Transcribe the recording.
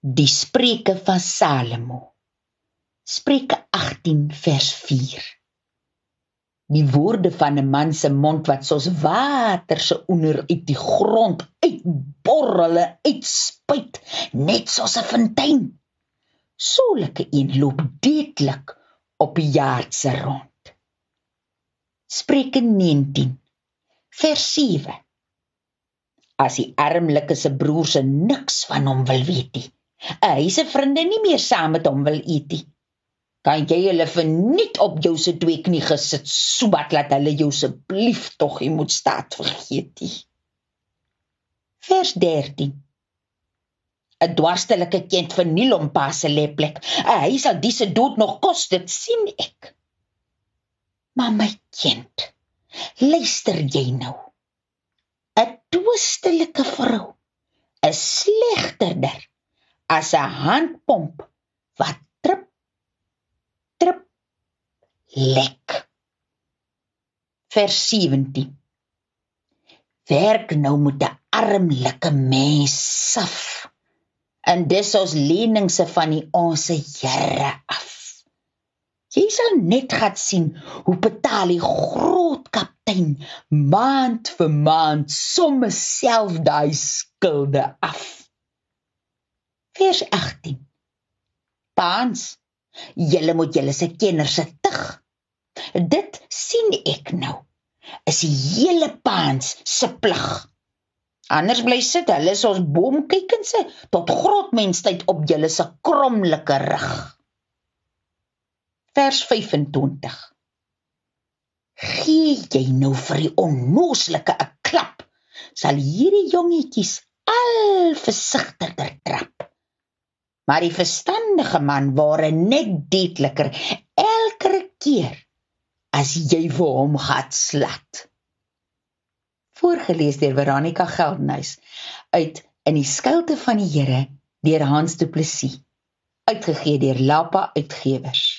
Die Spreuke van Salomo. Spreuke 18 vers 4. Die woorde van 'n man se mond wat soos water se onder uit die grond uitborrel, uitspuit, net soos 'n fontein. Soulike een loop deeglik op die jaard se rond. Spreuke 19 vers 7. As die armlike se broer se niks van hom wil weet nie, hy se vriende nie meer saam met hom wil eet nie. Kan jy hulle verniet op jou se twee knie gesit sodat laat hulle jou asseblief tog nie moet staat vergeet nie. Vers 13 'n dwarstelike kind verniel hom pa se leplek. Hy sal dise dood nog kos, dit sien ek. Maar my kind, luister jy nou? 'n Twistelike vrou is slegterder as 'n handpomp wat trip trip lek. Vers 17. Werk nou met 'n armlike mens saf. En dis ons leningse van die onsse Here af. Jy sal net gaan sien hoe betaal die groot kaptein maand vir maand somme self daai skulde af vers 18. Paans, julle moet julle se kenners se tug. Dit sien ek nou. Is die hele paans se plig. Anders bly sit hulle soos boomkykense tot grotmensheid op julle se kromlike rug. Vers 25. Gee jy nou vir die onnooslike 'n klap, sal hierdie jongetjies al versigtiger trap maar die verstandige man ware net deetliker elke keer as jy vir hom gat slat. Voorgeles deur Veronica Geldenhuys uit in die skuilte van die Here deur Hans Du Plessis uitgegee deur Lapa Uitgewers.